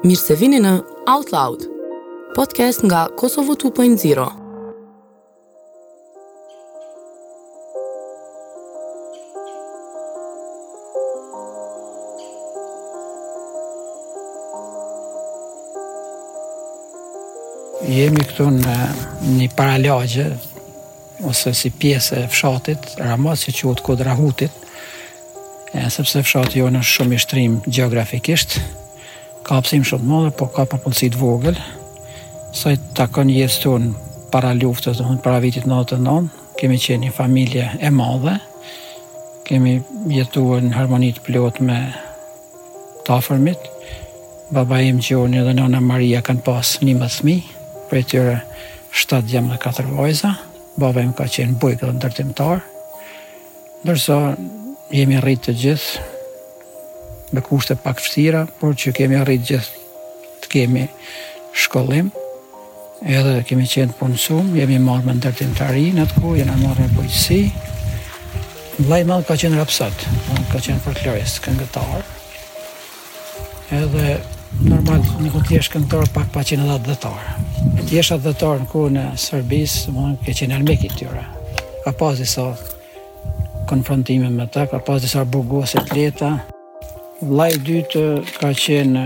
Mirë se vini në Out Loud, podcast nga Kosovo 2.0. Jemi këtu në një paralagje ose si pjesë e fshatit Ramoc që quhet Kodra e Hutit, e, sepse fshati jonë është shumë i i shtrim gjeografikisht, ka hapsinë shumë të madhe, po ka popullësi të vogël, sa i takon jetës tonë para luftës, domethënë para vitit 99, kemi qenë një familje e madhe, kemi jetuar në harmoni të plotë me Të afërmit, baba im Gjoni dhe nëna Maria kanë pasë njëmbëdhjetë fëmijë, prej tyre shtatë djem dhe katër vajza. Baba im ka qenë bujk dhe ndërtimtar, ndërsa jemi rrit të gjithë me kushte pak të vështira, por që kemi arrit gjithë të kemi shkollim. Edhe kemi qenë të punësum, jemi marrë me ndërtimtari në atë kohë, jena marrë me bujqësi. Vllai i madh ka qenë rapsod, ka qenë folklorist, këngëtar. Edhe normal, kur të jesh këngëtar, pak pa qenë edhe atdhetar. E të jesh atdhetar në kohën e Serbisë, domethënë ke qenë armik i tyre. Ka pas disa konfrontime me ta, ka pas disa burgosje të lehta. Vëllai i dytë ka qenë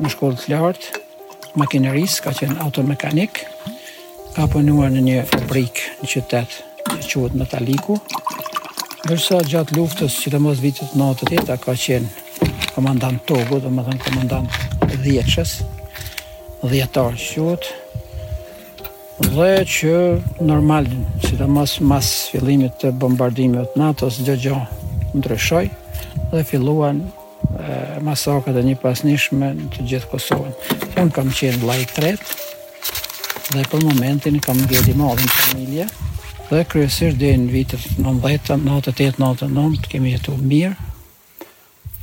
në shkollë të lartë të makinerisë, ka qenë automekanik, ka punuar në një fabrikë në qytet që quhet Metaliku, ndërsa gjatë luftës, sidomos vitit 98, ka qenë komandant togu, domethënë komandant dhjetëshes, dhjetar që quhet, Dhe që normal, sidomos mas fillimit të bombardimeve të NATO-s, çdo gjë ndryshoi dhe filluan masakrat e njëpasnjëshme në të gjithë Kosovën. Unë kam qenë vllai i tretë dhe për momentin kam ngel më i madhi në familje dhe kryesisht deri në vitet 90, 98, 99 kemi jetu mirë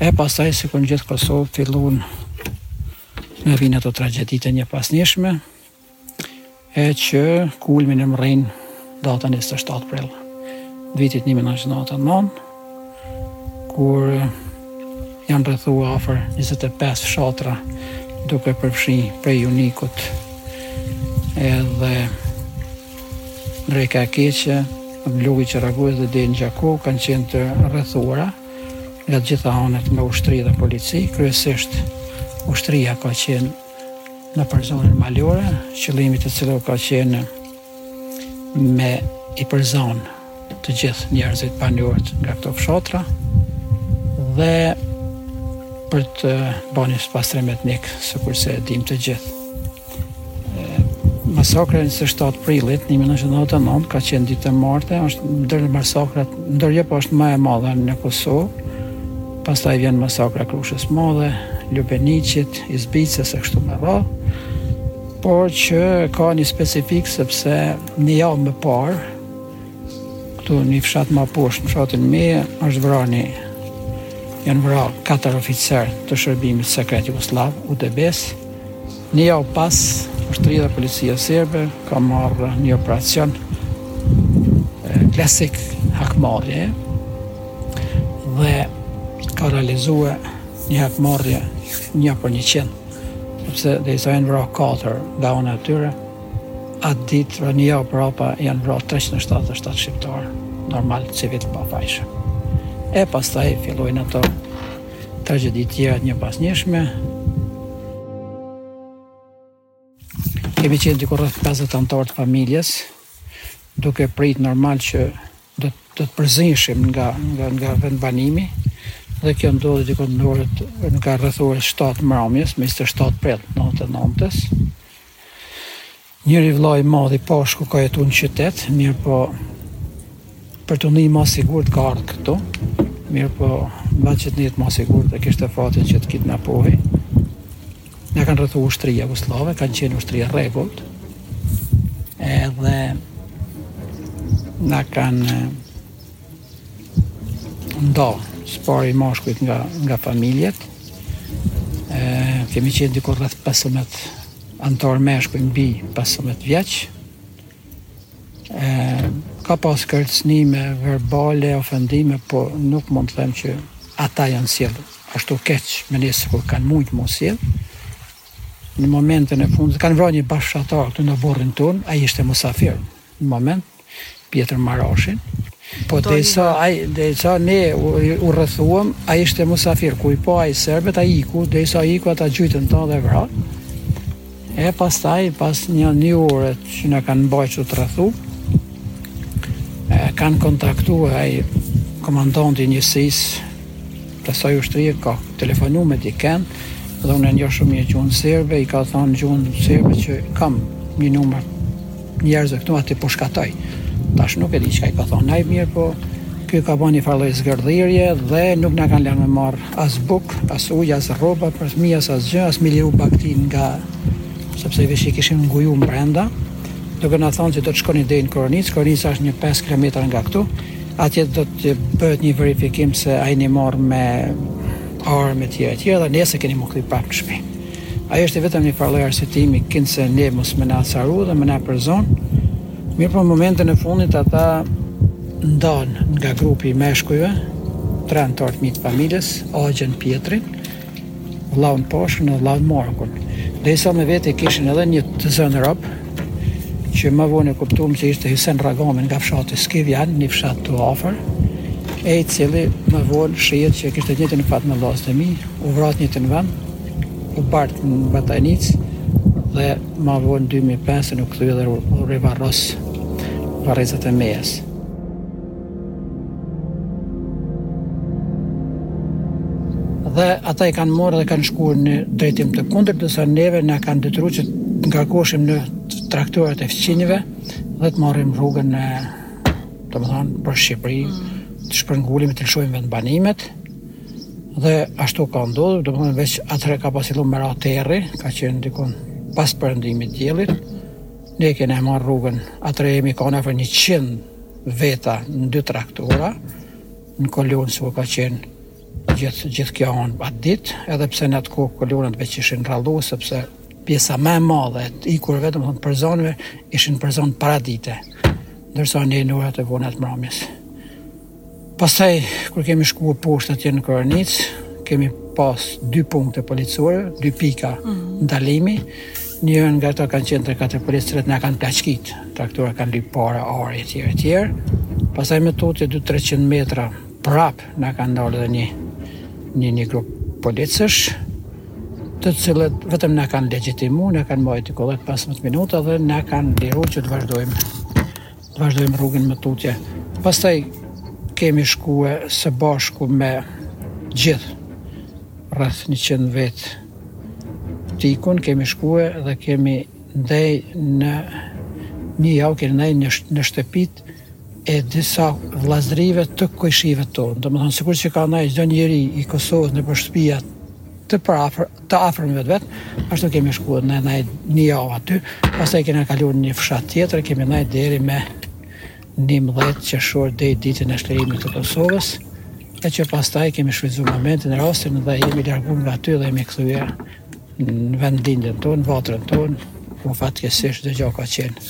E pastaj sikur në gjithë Kosovë fillun me vijnë ato tragjeditë e njëpasnjëshme, e që kulmin e mrrin data 27 prill vitit 1999, kur janë rrethu afër 25 fshatra duke përfshi prej Junikut edhe Reka e Keqe, Lugu i Carragojës dhe deri në Gjakovë kanë qenë të rrethuara nga të gjitha anët nga ushtri dhe polici, kryesisht ushtria ka qenë nëpër zonën malore, qëllimi i të cilëve ka qenë me i përzanë të gjithë njerëzit banorët nga këto fshatra dhe për të bërë një pastrim etnik, sikurse e dimë të gjithë. Masakra e 27 prillit 1999 ka qenë ditë e martë, është ndër masakrat, ndër jo po është më e madhe në Kosovë. Pastaj vjen masakra e Krushës Madhe, Lubeniqit, Izbicës e kështu me radhë. Por që ka një specifikë sepse një javë më parë Këtu, një fshat ma poshtë në fshatin Mejë, është vra një, janë vra 4 oficerë të shërbimit sekret Jugoslav, UDB-së. Një javë pas, ushtria dhe policia serbe ka marrë një operacion klasik hakmarrje dhe ka realizue një hakmarrje një për njëqind, sepse derisa janë vra 4 nga ana e tyre, Atë ditë një javë prapa janë vrarë treqind e shtatëdhjetë e shtatë shqiptarë, normal civilë të pafajshëm. E pastaj fillojnë ato tragjedi të tjera njëpasnjëshme. Kemi qenë diku rreth 50 anëtarë të familjes, duke prit normal që do të do të përzinshim nga nga nga vendbanimi dhe kjo ndodhi diku në orët nga rreth orës 7 të mramjes, me 27 prill, 99-s. Njëri vla i madhi Pashku ka jetu në qytet, mirëpo për t'u ni ma i sigurt ka ardhë këtu, mirëpo në vend që të jetë ma i sigurt e kishte fatin që të kidnapohet, na kanë rrethu ushtria Jugoslave, kanë qenë ushtri e rregullt, edhe na kanë Nda, s'pari mashkujt nga, nga familjet. E, kemi qenë diku rreth 15 antarë meshkuj mbi 15 vjeq. E, ka pas kërcënime verbale, ofendime, po nuk mund të them që ata janë sjellë ashtu keq me ne sikur kanë mujt me u sjell. Në momentin e fundit kanë vrarë një bashkëfshatar këtu në oborrin tonë, ai ishte musafir në moment Pjetër Marashin, po derisa ai derisa ne u, u rrethuam, ai ishte musafir, ku i pa ai serbët, ai iku, derisa ai iku ata gjujtën ta dhe e vranë. E pastaj pas një një ore që na kanë mbajtur të rrethum, kanë kontaktuar ai komandanti i njësisë Kësaj ushtrie ka telefonu me dikend dhe unë e njoh shumë mirë gjuhën serbe, i ka thënë gjuhën serbe që kam një numër njerëzve këtu a t'i pushkatoj. Tash nuk e di çka i ka thënë ai, mirëpo ky ka bën një farë zgërdhirje dhe nuk na kanë lënë me marr as buk, as ujë, as rroba për fëmijë, as asgjë, as me liru bagëtinë nga sepse veç i kishim ngujuar brenda, duke na thënë se do të shkoni deri në Koronicë, Koronica është nja 5 kilometra nga këtu, Atje do të bëhet një verifikim se a jeni marrë me armë etj etj dhe nesër keni me u kthy prapë në shtëpi. Ajo është vetëm një farë lloj arsyetimi kinse ne mos me na acaru dhe me na përzënë. Mirëpo në momentin e fundit ata ndanë nga grupi i meshkujve, tre anëtarë të mi të familjes, axhën, Pjetrin, Vëllaun Pashkun, vëllaun Markun. Derisa me vete kishin edhe një të zënë rob, që më vonë e kuptuam se ishte Hysen Rragami nga fshati Skivjan, një fshat këtu afër, e i cili më vonë shihet që kishte njëjtin fat me vllazët e mi, u vra në njëjtin vend, u bart në Batajnicë, dhe më vonë 2005 u kthye dhe u rivarros n'varrezat e Mejës. Dhe ata i kanë marrë dhe kanë shkuar në drejtim të kundërt, ndërsa neve na kanë detyruar që të ngarkoshim në traktorët e fqinjëve dhe të marrim rrugën domethënë për Shqipëri, mm. të shpërngulemi të lëshojmë vendbanimet, dhe ashtu ka ndodhë, domethënë veç atëherë ka pas fillu me ra terri, ka qenë dikun pas perëndimit t'diellit, ne kemi marrë rrugën, atëherë jemi kanë afër njëqind veta në dy traktora, në kolonë siç ka qenë gjithë, gjithë kjo anë atë ditë, edhe pse në atë kohë kolonat veç ishin rrallu, sepse pjesa më e madhe e të ikurve, domethënë përzënëve, ishin përzënë paradite, ndërsa ne në orët e vona t' mbramjes. Pastaj, kur kemi shkuar poshtë atje në Koronicë, kemi pas dy punkte policore, dy pika mm -hmm. ndalimi, një nga ta kanë qenë tre katër policë që na kanë plaçkit, traktora kanë lyp para, ar e tjerë e tjerë. Pastaj më tutje 2-300 metra prap na kanë ndalë dhe një një një grup policësh të cilët vetëm na kanë legjitimu, na kanë mbajt afër 15 minuta dhe na kanë liru që të vazhdojmë Vazhdojmë rrugën më tutje. Pastaj kemi shkue së bashku me gjithë rreth 100 vetë dikun kemi shkue dhe kemi ndej në një javë kemi ndej në, në shtëpitë e disa vllaznive të kojshive tanë. Domethënë, sikur që ka ndej çdo njeri i Kosovës nëpër shtëpiat të përafër, të afërm veti veti, ashtu kemi shkuar me ndejt një javë aty, pastaj kemi kaluar në një fshat tjetër, kemi ndejt deri me 19 qershor deri ditën e çlirimit të Kosovës, e që pastaj kemi shfrytzuar momentin, rastin dhe jemi larguar nga aty dhe jemi kthyer në vendin tonë, vatrën tonë, ku fatkeqësisht çdo gjë ka qenë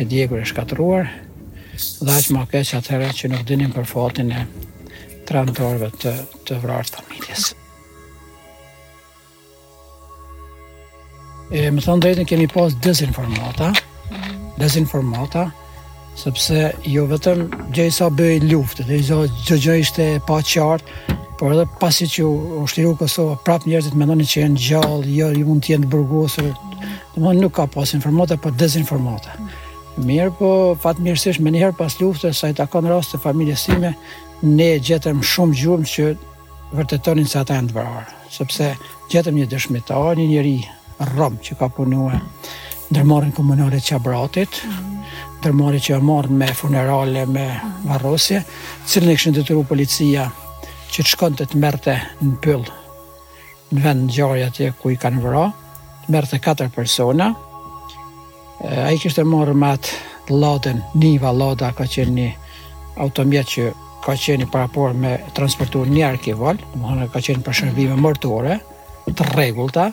e djegur e shkatëruar, dhe aq më keq atëherë që nuk dinim për fatin e anëtarëve të, të vrarë familjes. E me thënë drejtën kemi pas dezinformata, dezinformata sepse jo vetëm gjersa bëhej luftë, dhe çdo gjë ishte e paqartë, por edhe pasi që u çliru Kosova, prap njerëzit mendonin që janë gjallë, jo, jo mund të jenë burgosur. Domthonë nuk ka pas informata, por dezinformata. Mirëpo, fatmirësisht, menjëherë pas luftës, sa i takon rastit të familjes sime, ne gjetëm shumë gjurëm që vërtetonin se ata janë të vrarë, sepse gjetëm një dëshmitar, një njeri rom që ka punue në ndërmarrjen komunale të Çabratit, ndërmarrje që merret me funerale, me varrosje, të cilin e kishin detyru policia që të shkonte të merrte në pyll në vendngjarje atje ku i kanë vra, të merrte katër persona, ai i kishte marrë me atë Ladën, Niva Lada ka qenë një automjet që ka qenë i paraparë me transportuar një arkivol, domethënë ka qenë për shërbime mortore, të rregullta,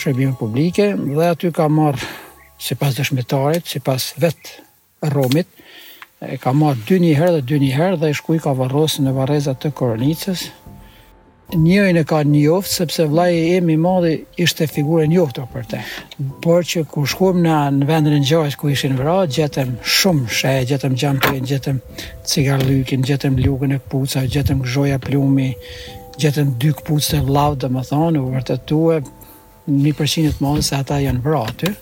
shërbime publike, dhe aty ka marrë, sipas dëshmitarit, sipas vetë romit, i ka marrë dy një herë dhe dy një herë dhe shku i ka varrosë në varrezat të Koronicës. Njërin e ka njoftë sepse vllai im i madhi ishte figurë e njoftur për te. Por që kur shkuam në, në vendin e ngjarjes ku ishin vrarë, gjetëm shumë sende, gjetëm xhemperin, gjetëm cigarllëkun, gjetëm lugën e këpucave, gjetëm gëzhoja plumbi, gjetëm dy këpucët e vllaut, domethënë u vërtetua Në përqindje të madhe se ata janë vrarë aty.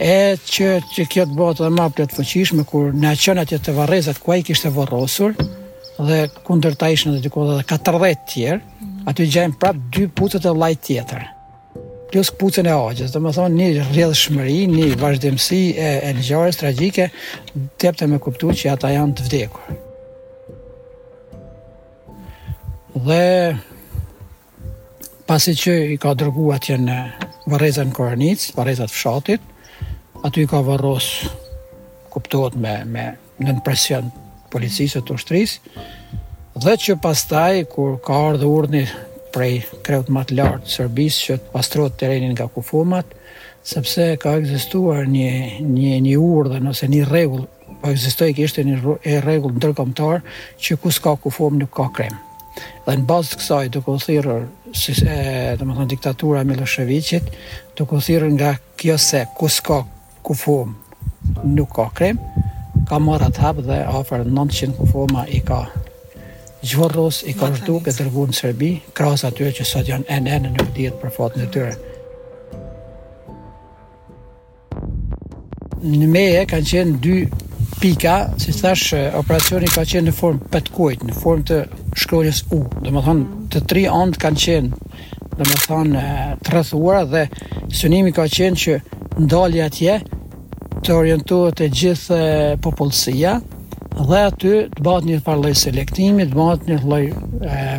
E që, që kjo të bëhet edhe më e plotfuqishme kur na çon atje te varrezat ku ai i kishte varrosur dhe ku ndër ta ishin edhe diku edhe 40 të tjerë, aty gjejmë prap dy këpucët e vllait tjetër. Plus këpucën e axhës, domethënë një rrjedhshmëri, një vazhdimësi e, e ngjarjes tragjike, jepte me kuptu që ata janë të vdekur. Dhe pasi që i ka dërgu atje në varreza në Koronicë, varrezat e fshatit, aty i ka varros, kuptohet me, me nën presion të policisë e të ushtrisë, dhe që pastaj, kur ka ardhë urdhni prej kreut ma të lartë Serbisë, që të pastrohet tereni nga kufomat, sepse ka ekzistuar një, një, një urdhën ose një rregull Po ekzistonte kishte një rregull ndërkombëtar që ku s'ka kufomë nuk ka krim. Dhe në bazë të kësaj, duke u thirrur si e, domethënë diktatura e Milosheviqit, duke u thirrur nga kjo se ku s'ka kufomë nuk ka krim, ka marrë atë hap dhe afër 900 kufoma i ka zhvorros, i ka zhduk e dërgu në Serbi, krahas atyre që sot janë NN nuk dihet për fatin e tyre. Në Meje kanë qenë dy pika, si thashë, operacioni ka qenë në formë patkoit, në formë të shkronjës U. Domethënë, të tri anët kanë qenë, domethënë, të rrethuara dhe synimi ka qenë që ndalja atje të orientohet e gjithë popullsia dhe aty të bëhet një farë lloj selektimi, të bëhet një lloj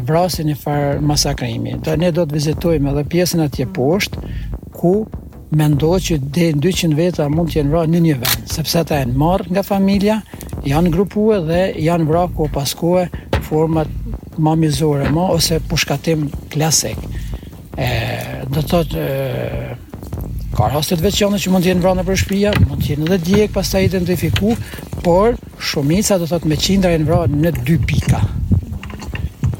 vrasje një farë masakrimi. Dhe ne do të vizitojmë edhe pjesën atje poshtë, ku Mendo që deri në dyqind veta mund të jenë vrarë në një vend, sepse ata janë marrë nga familja, janë grupue dhe janë vrarë kohë pas kohe në format më mizore ma ose pushkatim klasik. E, do të thotë ka raste të veçanta që mund të jenë vrarë nëpër shtëpia, mund të jenë edhe djeg pa u identifiku, por shumica do të thotë me qindra janë vrarë në dy pika.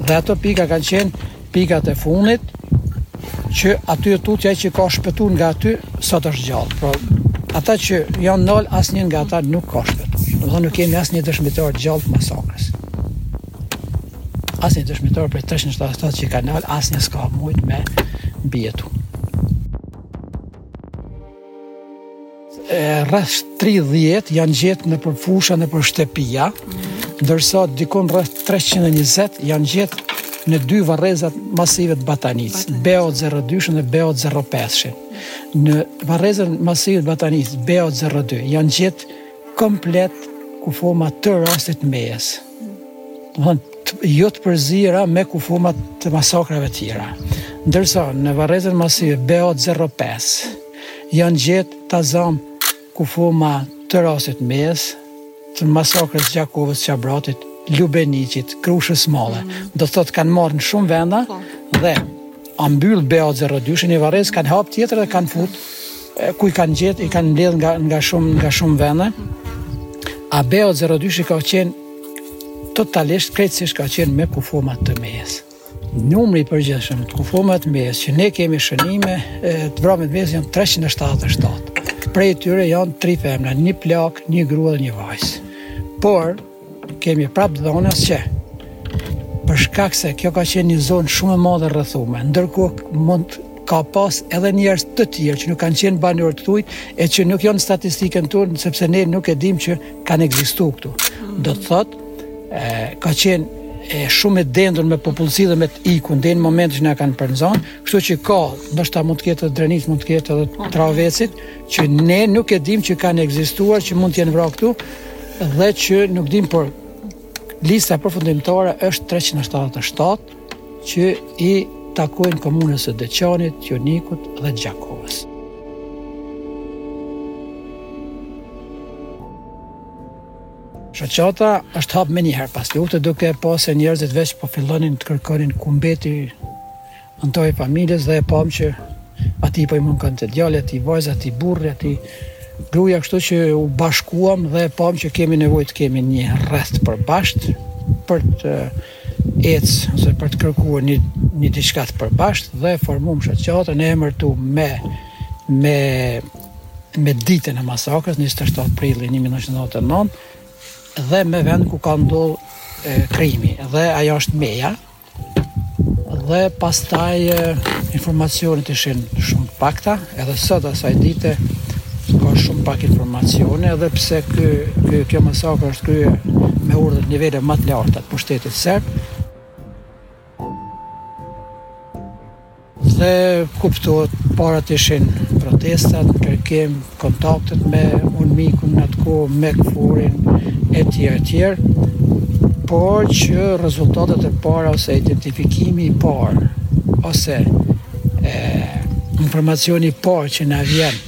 Dhe ato pika kanë qenë Pikat e funit që aty e tutja që ka shpëtu nga aty, sot është gjallë. Pra, ata që janë nalë, asnjë nga ata nuk ka shpëtu. Dhe nuk kemi asnjë dëshmitar të gjallë të masakrës asnjë dëshmitar për 377 që i ka nalë, asnjë s'ka mujt me mbijetu. Rreth 30 janë gjetë nëpër fusha nëpër shtëpia, ndërsa dikun rreth 320 janë gjetë në dy varrezat masive të Batajnicës, BA 02 dhe BA 05. Në varrezën masive të Batajnicës, BA 02, janë gjetë Komplet kufoma të rastit të Mejës. Domthon jo të përzira me kufoma të masakrave tjera. Ndërsa në varrezën masive BA 05 janë gjetë të zamë kufoma të rastit të Mejës, të masakrës Gjakovës, Qabratit, Lubeniqit, Krushës Madhe. Mm. Do të thotë kanë marrë në shumë venda po. dhe a mbyllë BA 02 varrezë, kanë hapë tjetër dhe kanë futë Ku i kanë gjetë, i kanë mbledh nga nga shumë nga shumë vende. A BA zero dyshi ka qenë totalisht krejtësisht ka qenë me kufoma të Mejës. Numri i përgjithshëm të kufomave të Mejës që ne kemi shënime të vramë në Meje janë 377. Prej tyre janë tri femra, një plakë, një grua dhe një vajzë. Por Kemi prapë dhënas që për shkak se kjo ka qenë një zonë shumë e madhe e rrethume, ndërkohë mund ka pas edhe njerëz të tjerë që nuk kanë qenë banorë të këtuhit e që nuk janë n'statistikën tonë sepse ne nuk e dimë që kanë ekzistuar këtu. Mhm. Do të thotë, ë ka qenë shumë e dendur me popullsi dhe me të ikun dhe në moment që na kanë përzonë, kështu që ka, ndoshta mund të ketë Drenit, mund të ketë edhe travecit, që ne nuk e dimë që kanë ekzistuar, që mund të jenë vrarë këtu dhe që nuk dimë por lista përfundimtare është 377 që i takojnë komunës së Deçanit, Junikut dhe Gjakovës. Shoqata është hap menjëherë pas luftë duke pa se njerëzit veç po fillonin të kërkonin ku mbeti Anëtari i familjes dhe e pamë që atij po i mungon djali, atij vajza, atij burri, atij gruaja, kështu që u bashkuam dhe e pamë që kemi nevojë të kemi një rreth të përbashkët për të ecë ose për të kërkuar një një diçka të përbashkët dhe formuam shoqatën e emërtum me me me ditën e masakrës 27 prilli 1999 dhe me vend ku ka ndodhur krimi dhe ajo është Meja Dhe pastaj informacionet ishin shumë të pakta, edhe sot asaj dite ka shumë pak informacione, edhe pse ky, ky, kjo masakër është krye me urdhër niveleve më të larta të pushtetit serb, Dhe kuptohet të parat ishin protestat, kërkim, kontaktet me UNMIK-un në atë kohë, me KFOR-in, e tjerë, e tjerë, por që rezultatet e para ose identifikimi i parë, ose e, informacioni parë që na vjen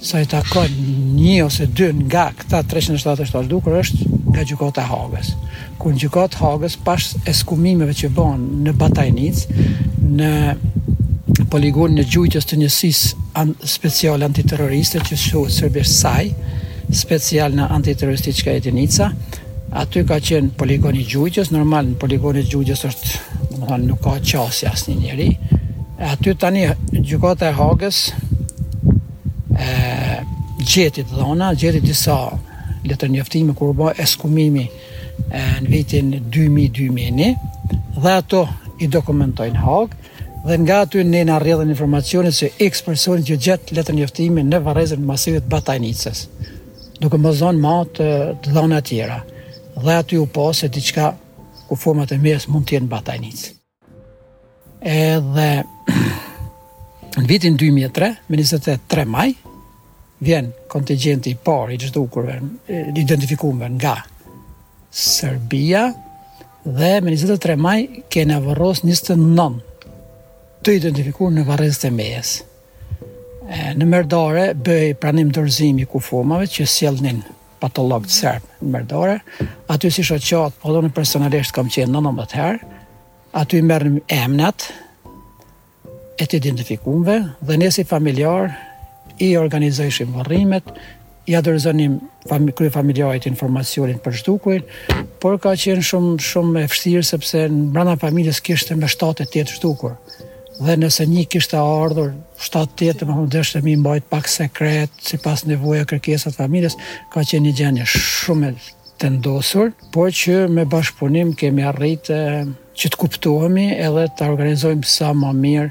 Sa i takon një ose dy nga këta treqind e shtatëdhjetë e shtatë të zhdukur është nga Gjykata e Hagës, ku në Gjykatë të Hagës pas ekshumimeve që bëhen në Batajnicë, në poligonin e gjuajtjes të njësisë speciale antiterroriste që quhet serbisht SAJ, Specijalna antiterroristička jedinica, Aty ka qenë poligoni i gjuajtjes, normal në poligonin e gjuajtjes është, domethënë nuk ka qasje asnjë njeri. E aty tani gjykata e Hagës e gjeti të dhona, gjeti disa letërnjoftime kur u bë ekshumimi e, në vitin 2000-2001 dhe ato i dokumentojnë në Hagë dhe nga aty ne na rrjedhin informacionet se X personit iu gjet letërnjoftimi në varrezën masive të Batajnicës. duke mos dhënë ma të dhana tjera, dhe aty u pa se diçka ku kufomat e Mejës mund të jenë Batajnicë. Edhe në vitin 2003, me 23 maj, vjen kontingjenti i parë i të zhdukurve, i identifikuar nga Serbia dhe me 23 maj kena vorros 29 të identifikuar në varrezat e Mejës. Në Merdare bëhej pranim dorëzimi i kufomave që sjellnin patologët mm. serbë në Merdare. Aty si shoqatë, po edhe personalisht kam qenë 19 herë. Aty merrnim emnat e të identifikumve dhe ne si familjarë i organizojshim varrimet, Ia dorëzonim kryefamiljarit informacionin për të zhdukurin, por ka qenë shumë shumë e vështirë sepse brenda familjes kishte me 7 e 8 të zhdukur. Dhe nëse një kishte ardhur 7-8, domethënë deshe m'i mbajt pak sekret, sipas nevojave kërkesave të familjes, ka qenë një gjendje shumë e tendosur, por që me bashkëpunim kemi arritë që të kuptohemi edhe ta organizojmë sa ma mirë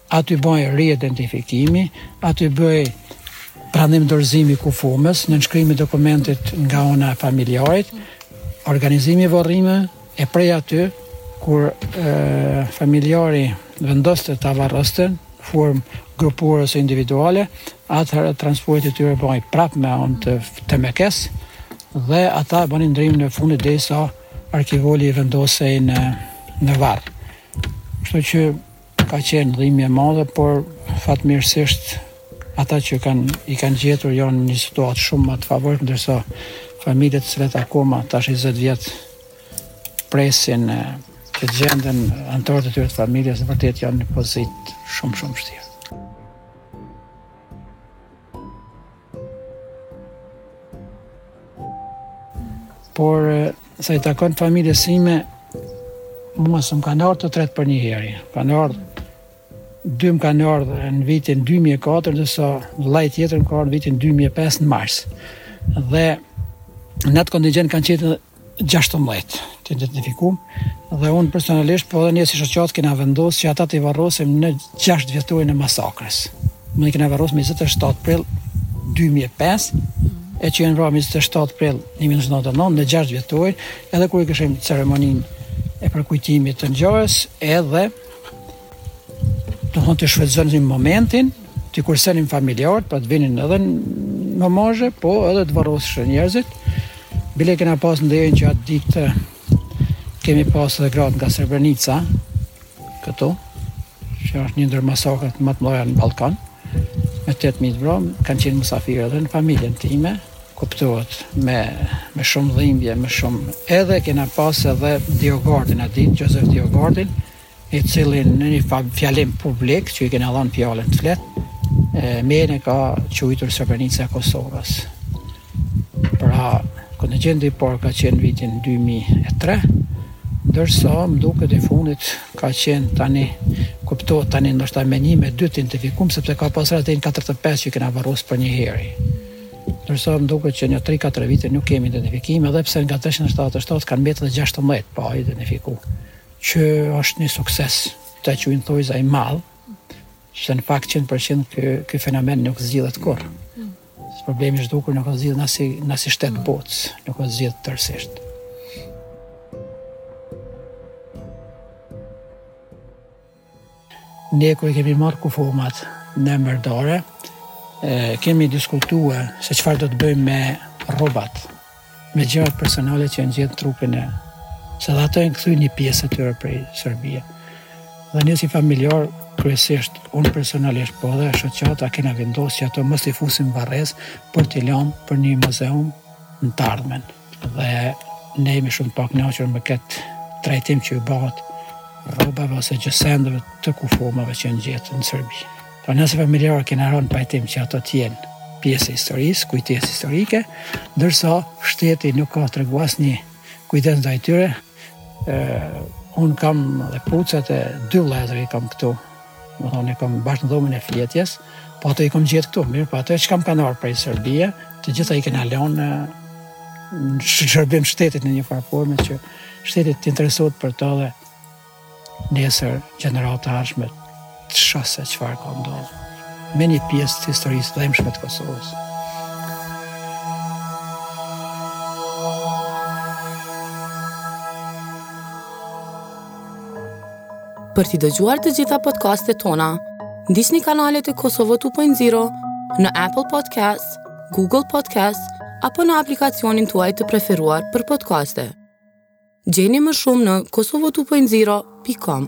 Aty bëhej riidentifikimi, aty bëhej pranim dorëzimi i kufomës, nënshkrimi i dokumentit nga ana e familjarit, organizimi i varrimeve prej aty kur e, familjari vendoste ta varroste në formë grupore ose individuale, atëherë transporti i tyre bëhej prapë me anë të TMK-së dhe ata bënin nderimin e fundit derisa arkivoli i vendosej në në varr. Kështu që Ka qenë dhimbje e madhe, por fatmirësisht ata që kanë i kanë gjetur janë në një situatë shumë ma të favorshme, ndërsa familjet të cilat akoma tash 20 vjet presin që të gjenden anëtarët e tyre të familjes me të vërtetë janë në një pozitë shumë shumë të vështirë. Por, sa i takon familjes sime, mua s'më kanë ardhë të tretë përnjëheri. Kanë ardhë, dy më kanë ardhë në vitin 2004, ndërsa vllai tjetër më ka ardhë në vitin 2005 në mars. Dhe në atë kontingent kanë qenë gjashtëmbëdhjetë të identifikum dhe unë personalisht po edhe ne si shoqatë kena vendosë që ata t'i varrosim në gjashtë vjetorin e masakrës. Edhe i kena varrosë me 27 prill 2005 e që janë vrarë me 27 prill 1999 në gjashtë vjetorin edhe kur e kishim ceremoninë e përkujtimit të ngjarjes edhe Domethënë të shfrytëzonim momentin, të kursenim familjarët, pra të vinin edhe në homazhe, po edhe të varroseshin njerëzit. Bile kena pas nderën që atë ditë kemi pas edhe gratë nga Srebrenica, këtu, që është një ndër masakrat më të mëdha në Ballkan, me 8000 vramë, kanë qenë mysafirë edhe në familjen time, kuptohet me me shumë dhimbje, me shumë edhe kena pas edhe DioGuardin atë ditë, Joseph DioGuardin, i cili në një fjalim publik që i kena dhënë fjalën të flet, Mejën e ka quajtur Srebrenica e Kosovës. Pra, kontingjenti i parë ka qenë vitin 2003, ndërsa më duket i fundit ka qenë tani kuptohet tani ndoshta me një me dy të identifikum sepse ka pas rreth deri në 45 që kena varros për një herë. Ndërsa më duket që një 3-4 vite nuk kemi identifikim edhe pse nga 377 kanë mbetur 16 pa identifikuar. që është një sukses, ta quajmë n'thojza i madh, se në fakt 100% ky ky fenomen nuk zgjidhet kurrë. Mm. Problemi i të zhdukurve nuk zgjidhet në asnji në asnji shtet mm. të botës, nuk zgjidhet tërësisht. Ne kur i kemi marrë kufomat në Merdare, kemi diskutuar se çfarë do të bëjmë me rrobat, me gjërat personale që janë gjet n'trupin e, se dhe ato janë kthy një pjesë e tyre prej Serbie. Dhe ne si familjarë, kryesisht, unë personalisht po dhe shoqata kena vendosë që ato mos t'i fusim n'varrezë, por t'i lamë për një muzeum në të ardhmen. Dhe ne jemi shumë të pakënaqur me këtë trajtim që iu bahet rrobave ose gjësendeve të kufomave që janë gjet në Serbi. Pra ne si familjarë kena ra në pajtim që ato të jenë pjesë e historisë, kujtesë historike, ndërsa shteti nuk ka tregu asnjë kujdes ndaj tyre, unë kam dhe kpucat e dy vllezërve i kam këtu, Domethënë, i kam bashkë në dhomën e fletjes, po ato i kam gjet këtu, mirëpo ato çka kanë ardh prej Serbie, të gjitha i kena lan në shërbim shtetit në një farë forme që shteti të interesohet për to dhe nesër gjeneratat e ardhshme ta shohin se çfarë ka ndodhë me një pjesë të historisë së dhimshme të Kosovës. Për t'i dëgjuar të gjitha podcastet tona, ndiqni kanalet e Kosovo 2.0 në Apple Podcast, Google Podcast apo në aplikacionin tuaj të preferuar për podcaste. Gjeni më shumë në kosovo2.0.com.